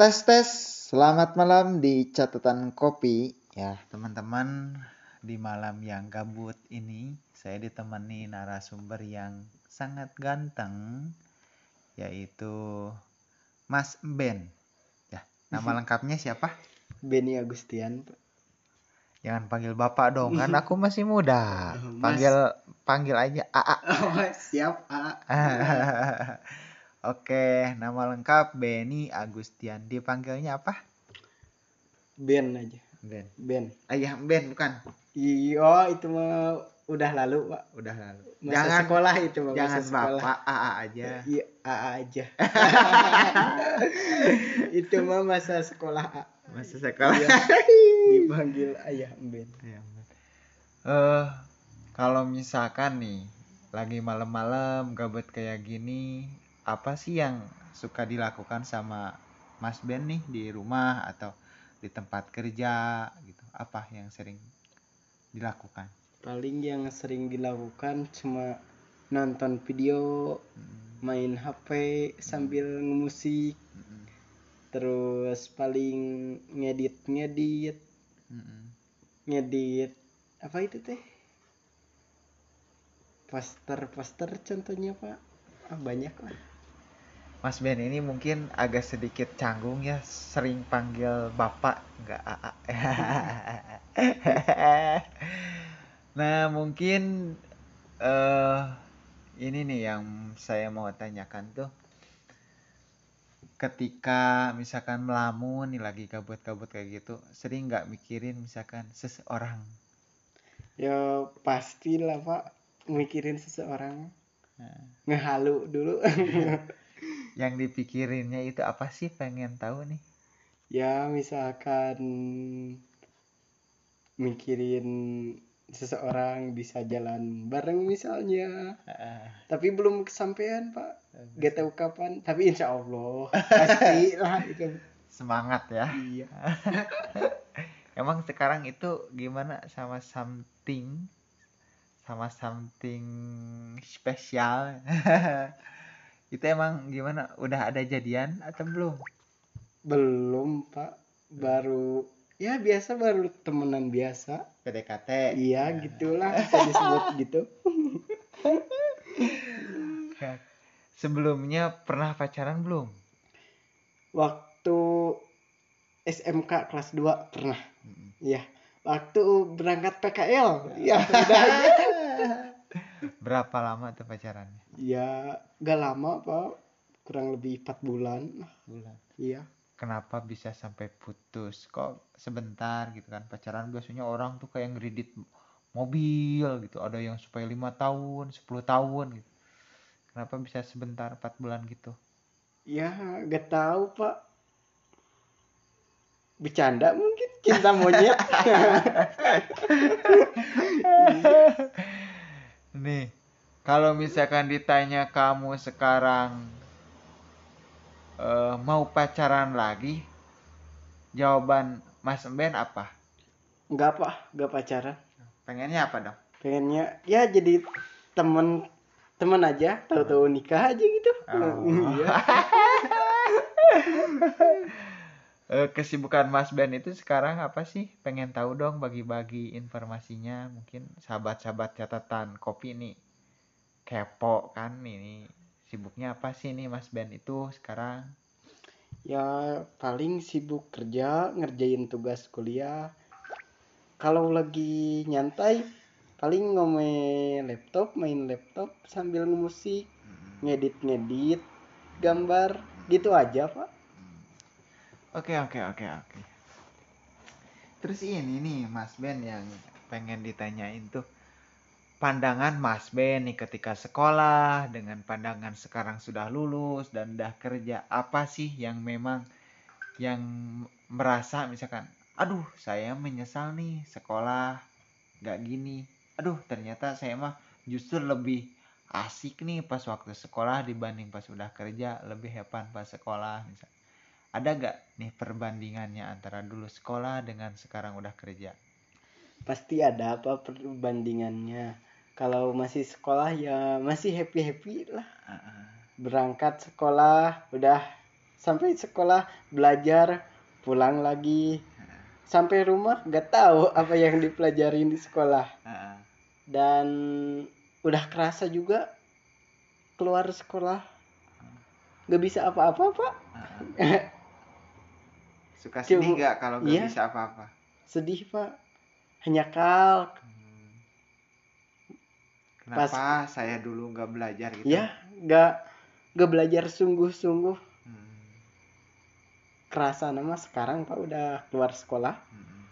Tes tes, selamat malam di catatan kopi ya teman-teman di malam yang gabut ini saya ditemani narasumber yang sangat ganteng yaitu Mas Ben. Ya, nama lengkapnya siapa? Benny Agustian. Jangan panggil bapak dong, kan aku masih muda. Mas. Panggil panggil aja AA. Oh, siap, A. Oke, nama lengkap Benny Agustian. Dipanggilnya apa? Ben aja. Ben. Ben. Ayah Ben bukan? Iya, itu mah udah lalu, Pak. Udah lalu. Masa jangan sekolah itu mah jangan sekolah. bapak AA aja. Iya, A aja. itu mah masa sekolah A. Masa sekolah. Iya. Dipanggil ayah Ben. Iya, Ben. Eh, kalau misalkan nih lagi malam-malam gabut kayak gini, apa sih yang suka dilakukan sama Mas Ben nih di rumah atau di tempat kerja gitu? Apa yang sering dilakukan? Paling yang sering dilakukan cuma nonton video, Mm, main HP sambil ngemusik, mm, terus paling ngedit-ngedit, mm, mm. ngedit apa itu teh? Poster-poster contohnya pak? Ah, banyak lah Mas Ben ini mungkin agak sedikit canggung ya, sering panggil bapak, nggak AA. nah mungkin eh ini nih yang saya mau tanyakan tuh, ketika misalkan melamun nih lagi kabut-kabut kayak gitu, sering nggak mikirin misalkan seseorang. ya pastilah pak. Mikirin seseorang. Nah, ngehalu dulu yang dipikirinnya itu apa sih? Pengen tahu nih. ya misalkan mikirin seseorang bisa jalan bareng misalnya. Tapi belum kesampaian pak. Gak tahu kapan. Tapi insya Allah. Pasti lah itu. Semangat ya. iya. Emang sekarang itu gimana? Sama something? Sama something spesial? itu emang gimana? Udah ada jadian atau belum? belum pak baru ya biasa baru temenan biasa PDKT. iya gitulah bisa disebut gitu Sebelumnya pernah pacaran belum? waktu SMK kelas 2 pernah Mm-mm. ya waktu berangkat PKL ya udah aja Berapa lama tuh pacarannya? ya gak lama pak kurang lebih 4 bulan Bulan. iya Kenapa bisa sampai putus? Kok sebentar gitu kan? Pacaran biasanya orang tuh kayak ngeredit mobil gitu. Ada yang supaya lima tahun, 10 tahun gitu. Kenapa bisa sebentar 4 bulan gitu? ya gak tahu pak bercanda mungkin cinta monyet Nih, kalau misalkan ditanya kamu sekarang eh, mau pacaran lagi, jawaban Mas Ben apa? nggak pak nggak pacaran Pengennya apa dong? pengennya ya jadi temen temen aja tahu-tahu nikah aja gitu Oh. iya kesibukan Mas Ben itu sekarang apa sih? Pengen tahu dong bagi-bagi informasinya. Mungkin sahabat-sahabat catatan kopi nih. Kepo kan ini. Sibuknya apa sih nih Mas Ben itu sekarang? ya paling sibuk kerja ngerjain tugas kuliah. Kalau lagi nyantai paling ngomel laptop main laptop sambil musik. Ngedit ngedit gambar. Gitu aja pak Oke oke oke oke. Terus ini nih Mas Ben yang pengen ditanyain tuh pandangan Mas Ben nih ketika sekolah dengan pandangan sekarang sudah lulus dan udah kerja apa sih yang memang yang merasa misalkan aduh saya menyesal nih sekolah nggak gini aduh ternyata saya mah justru lebih asik nih pas waktu sekolah dibanding pas udah kerja lebih hebat pas sekolah misalnya ada gak nih perbandingannya antara dulu sekolah dengan sekarang udah kerja? pasti ada apa perbandingannya. Kalau masih sekolah ya masih happy happy lah. Ah, ah. berangkat sekolah udah sampai sekolah belajar pulang lagi. Sampai rumah gak tahu apa yang dipelajarin di sekolah. Dan udah kerasa juga keluar sekolah. Gak bisa apa-apa pak. Suka sedih Cuma- gak kalau gak iya. bisa apa-apa? sedih pak hanya kal Hmm. Kenapa saya dulu nggak belajar gitu? ya gak gak belajar sungguh-sungguh Hmm. kerasa nama sekarang pak udah keluar sekolah Hmm.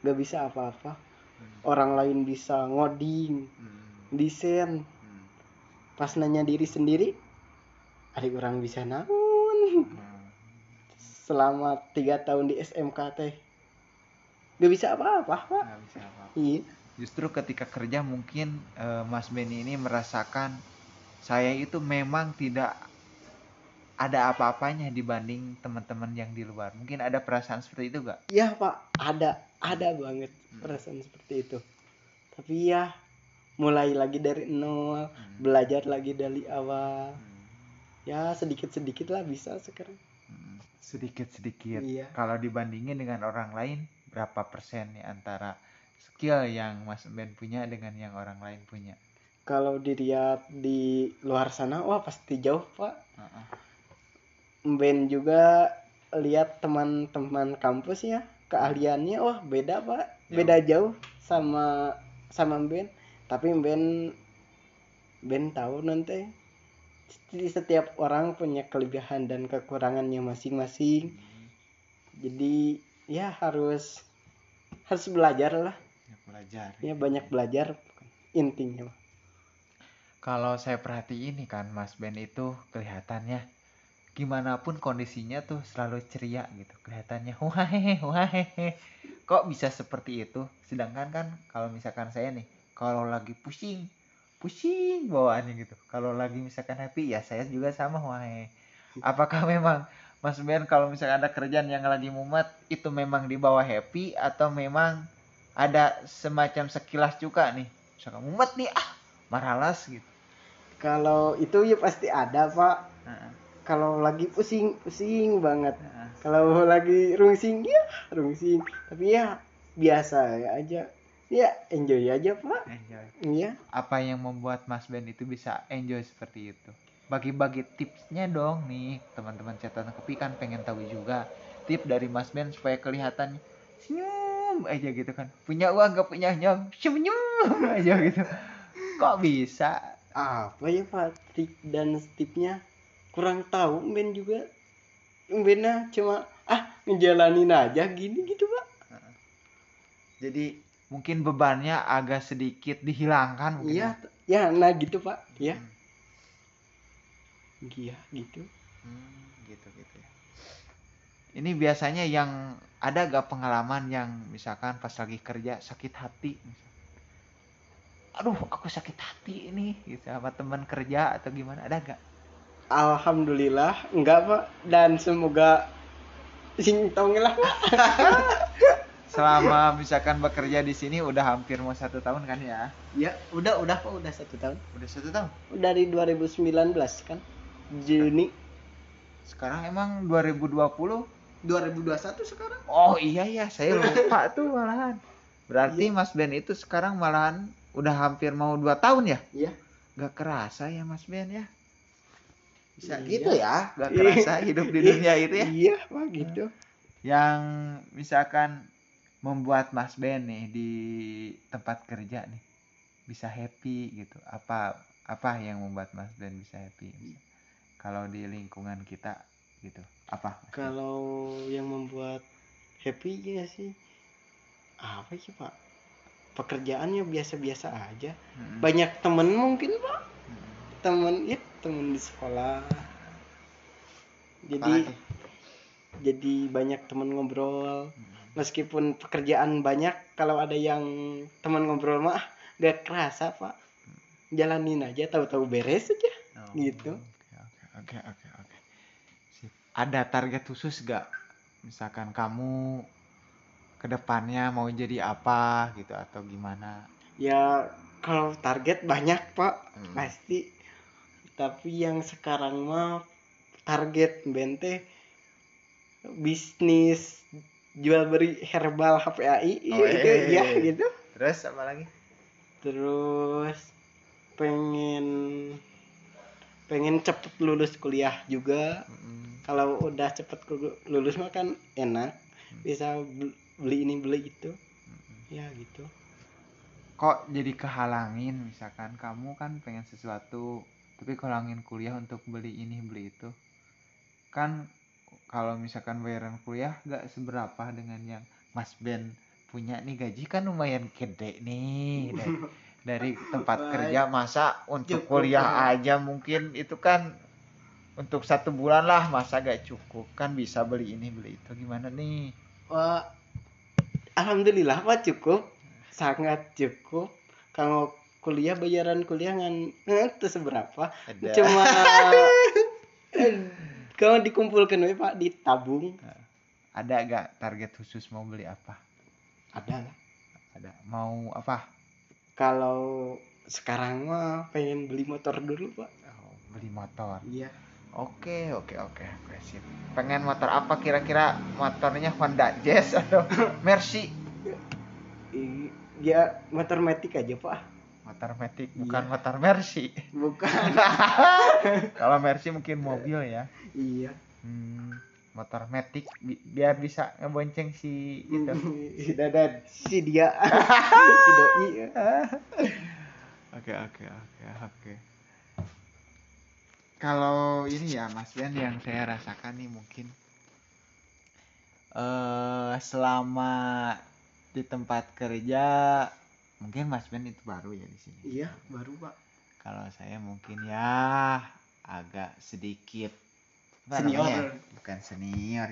gak bisa apa-apa Hmm. orang lain bisa ngoding Hmm. desain Hmm. pas nanya diri sendiri adik orang bisa naon Hmm. Selama tiga tahun di SMK teh gak bisa apa-apa pak Nggak bisa apa-apa. iya Justru ketika kerja mungkin eh, Mas Benny ini merasakan saya itu memang tidak ada apa-apanya dibanding teman-teman yang di luar. Mungkin ada perasaan seperti itu gak? ya pak ada ada banget Hmm. perasaan seperti itu tapi ya mulai lagi dari nol Hmm. belajar lagi dari awal Hmm. ya sedikit sedikit lah bisa sekarang. Sedikit-sedikit. Iya. Kalau dibandingin dengan orang lain, berapa persen nih antara skill yang Mas Ben punya dengan yang orang lain punya? kalau dilihat di luar sana wah pasti jauh pak Heeh. Ben juga lihat teman-teman kampus ya keahliannya wah beda pak Jauh. beda jauh sama sama Ben tapi Ben Ben tahu nanti di setiap orang punya kelebihan dan kekurangannya masing-masing jadi ya harus harus belajar lah Ya, belajar. ya banyak belajar intinya Kalau saya perhatiin nih kan Mas Ben itu kelihatannya gimana pun kondisinya tuh selalu ceria gitu. Kelihatannya wahehe wahehe. Kok bisa seperti itu? Sedangkan kan kalau misalkan saya nih kalau lagi pusing pusing bawaannya gitu. Kalau lagi misalkan happy ya saya juga sama wahehe. Apakah memang Mas Ben kalau misalkan ada kerjaan yang lagi mumet itu memang dibawa happy atau memang ada semacam sekilas juga nih. Misalkan mumet nih ah maralas gitu. kalau itu ya pasti ada pak Heeh, kalau lagi pusing pusing banget heeh. kalau lagi rungsing ya rungsing tapi ya biasa aja ya enjoy aja pak Enjoy. iya Apa yang membuat Mas Ben itu bisa enjoy seperti itu? Bagi-bagi tipsnya dong nih, teman-teman catatan kopi kan pengen tahu juga tip dari Mas Ben supaya kelihatan senyum aja gitu kan. Punya uang gak punya nyong, senyum aja gitu. Kok bisa? apa ya pak trik dan tipnya kurang tahu Ben juga Bennya cuma ah ngejalanin aja gini gitu pak Jadi mungkin bebannya agak sedikit dihilangkan mungkin iya ya. ya nah gitu pak ya Hmm. iya gitu Hmm, gitu gitu ya. Ini biasanya yang ada gak pengalaman yang misalkan pas lagi kerja sakit hati, misal. aduh aku sakit hati ini, gitu sama teman kerja atau gimana ada gak? Alhamdulillah enggak pak dan semoga sing tong lah Selama misalkan bekerja di sini udah hampir mau satu tahun kan ya? ya udah udah pak udah satu tahun Udah satu tahun. dari 2019 kan Juni Sekarang emang 2020? 2021 sekarang Oh iya ya, saya lupa tuh malahan. Berarti Iya. Mas Ben itu sekarang malahan udah hampir mau dua tahun ya? Iya. Gak kerasa ya Mas Ben ya? Bisa Iya. gitu ya? Gak kerasa hidup di dunia itu ya? iya pak gitu Yang misalkan membuat Mas Ben nih di tempat kerja nih bisa happy gitu. Apa apa yang membuat Mas Ben bisa happy? Kalau di lingkungan kita gitu. Apa? Mas Ben? kalau yang membuat happy ya sih apa sih pak pekerjaannya biasa-biasa aja Mm-mm. banyak temen mungkin pak Mm-mm. temen ya temen di sekolah jadi jadi banyak temen ngobrol Mm-mm. Meskipun pekerjaan banyak kalau ada yang teman ngobrol mah gak kerasa pak jalanin aja tahu-tahu beres aja Oh, Gitu. Oke, oke, oke, oke. Ada target khusus gak? Misalkan kamu ke depannya mau jadi apa gitu atau gimana? ya kalau target banyak pak Hmm. pasti tapi yang sekarang mah target bente bisnis jual beli herbal HPAI Oh, gitu eh. ya gitu. Terus apa lagi? terus pengen pengen cepet lulus kuliah juga. Mm-mm. kalau udah cepet lulus mah kan enak. Bisa bel- beli ini beli itu. Ya gitu. Kok jadi kehalangin? Misalkan kamu kan pengen sesuatu tapi kehalangin kuliah untuk beli ini beli itu. Kan kalau misalkan bayaran kuliah gak seberapa dengan yang Mas Ben punya nih. Gaji kan lumayan gede nih. Dari, dari tempat kerja masa untuk kuliah Pak. aja mungkin itu kan untuk satu bulan lah masa gak cukup. Kan bisa beli ini beli itu. Gimana nih? Wah, alhamdulillah pak cukup. Sangat cukup. Kalau kuliah bayaran kuliah ngan itu seberapa. Ada. Cuma kalau dikumpulkan we pak? Ditabung. Ada gak target khusus mau beli apa? Ada lah. Ada. Mau apa? Kalau sekarang mah pengen beli motor dulu pak. Oh, beli motor? Iya. Oke oke oke. Oke sip pengen motor apa? Kira-kira motornya Honda Jazz atau Mercy? I- ya motor metik aja pak motor Matic bukan Iya. motor Mercy. Bukan. Kalau Mercy mungkin mobil ya. Iya. Hmm, motor Matic bi- biar bisa ngebonceng si itu. Si Dadan. Si dia. Si doi. Oke oke oke oke. Kalau ini ya Mas Ben yang saya rasakan nih mungkin eh selama di tempat kerja mungkin Mas Ben itu baru ya di sini. iya baru pak Kalau saya mungkin ya agak sedikit Senior. namanya? bukan senior.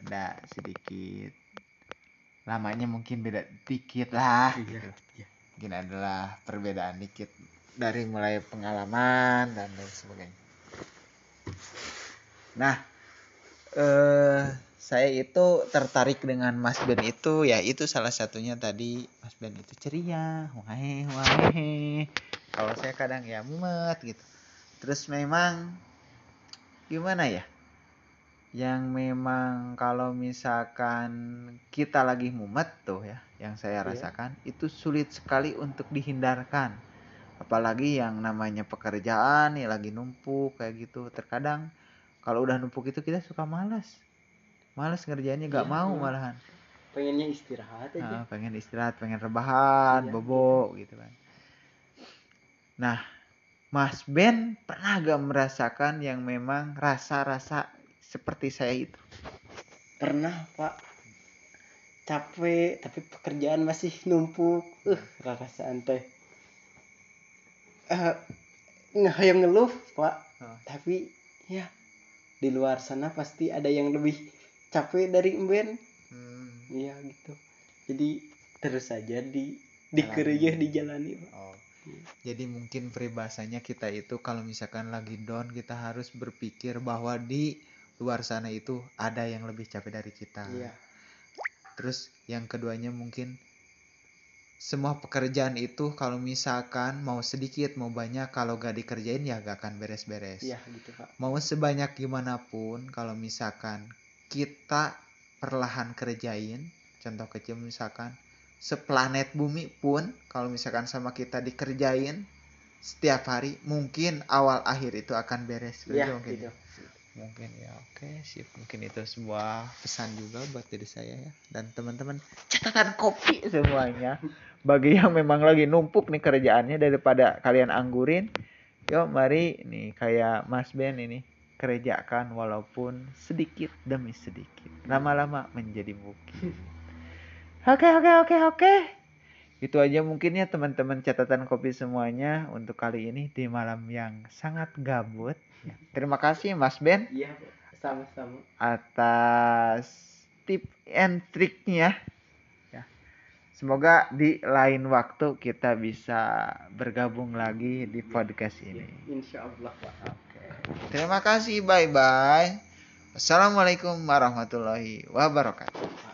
Ada sedikit lamanya mungkin beda dikit lah Iya, gitu iya. mungkin adalah perbedaan dikit dari mulai pengalaman dan lain sebagainya. Nah, eh saya itu tertarik dengan Mas Ben itu ya itu salah satunya tadi Mas Ben itu ceria, wahe wahe. Kalau saya kadang ya mumet gitu. Terus memang gimana ya? Yang memang kalau misalkan kita lagi mumet tuh ya, yang saya Iya. rasakan itu sulit sekali untuk dihindarkan. Apalagi yang namanya pekerjaan ya lagi numpuk kayak gitu. Terkadang kalau udah numpuk itu kita suka malas. Malas ngerjainnya nggak Iya, mau iya. malahan. pengennya istirahat aja Nah, pengen istirahat, pengen rebahan, Iya, bobo gitu kan. Nah, Mas Ben pernah gak merasakan yang memang rasa-rasa seperti saya itu? pernah pak capek tapi pekerjaan masih numpuk uh perasaan teh eh nggak yang ngeluh pak Oh. tapi ya di luar sana pasti ada yang lebih capek dari emben Hmm, iya gitu jadi terus saja di dikeruyuh Jalani. dijalani oh. Jadi mungkin peribahasanya kita itu kalau misalkan lagi down kita harus berpikir bahwa di luar sana itu ada yang lebih capek dari kita. iya Terus yang keduanya mungkin semua pekerjaan itu kalau misalkan mau sedikit mau banyak kalau gak dikerjain ya gak akan beres-beres. iya gitu pak Mau sebanyak gimana pun kalau misalkan kita perlahan kerjain, contoh kecil misalkan seplanet bumi pun kalau misalkan sama kita dikerjain setiap hari mungkin awal akhir itu akan beres. Iya mungkin. gitu. Mungkin ya oke sip. Mungkin itu sebuah pesan juga buat diri saya ya. Dan teman-teman catatan kopi semuanya. Bagi yang memang lagi numpuk nih kerjaannya daripada kalian anggurin yuk mari nih kayak Mas Ben ini kerjakan walaupun sedikit demi sedikit lama-lama menjadi bukit oke oke oke oke itu aja mungkin ya teman-teman catatan kopi semuanya untuk kali ini di malam yang sangat gabut Ya, terima kasih Mas Ben iya sama-sama atas tip and triknya ya. Semoga di lain waktu kita bisa bergabung lagi di podcast ini. insya Allah. Terima kasih, bye bye. Wassalamualaikum warahmatullahi wabarakatuh.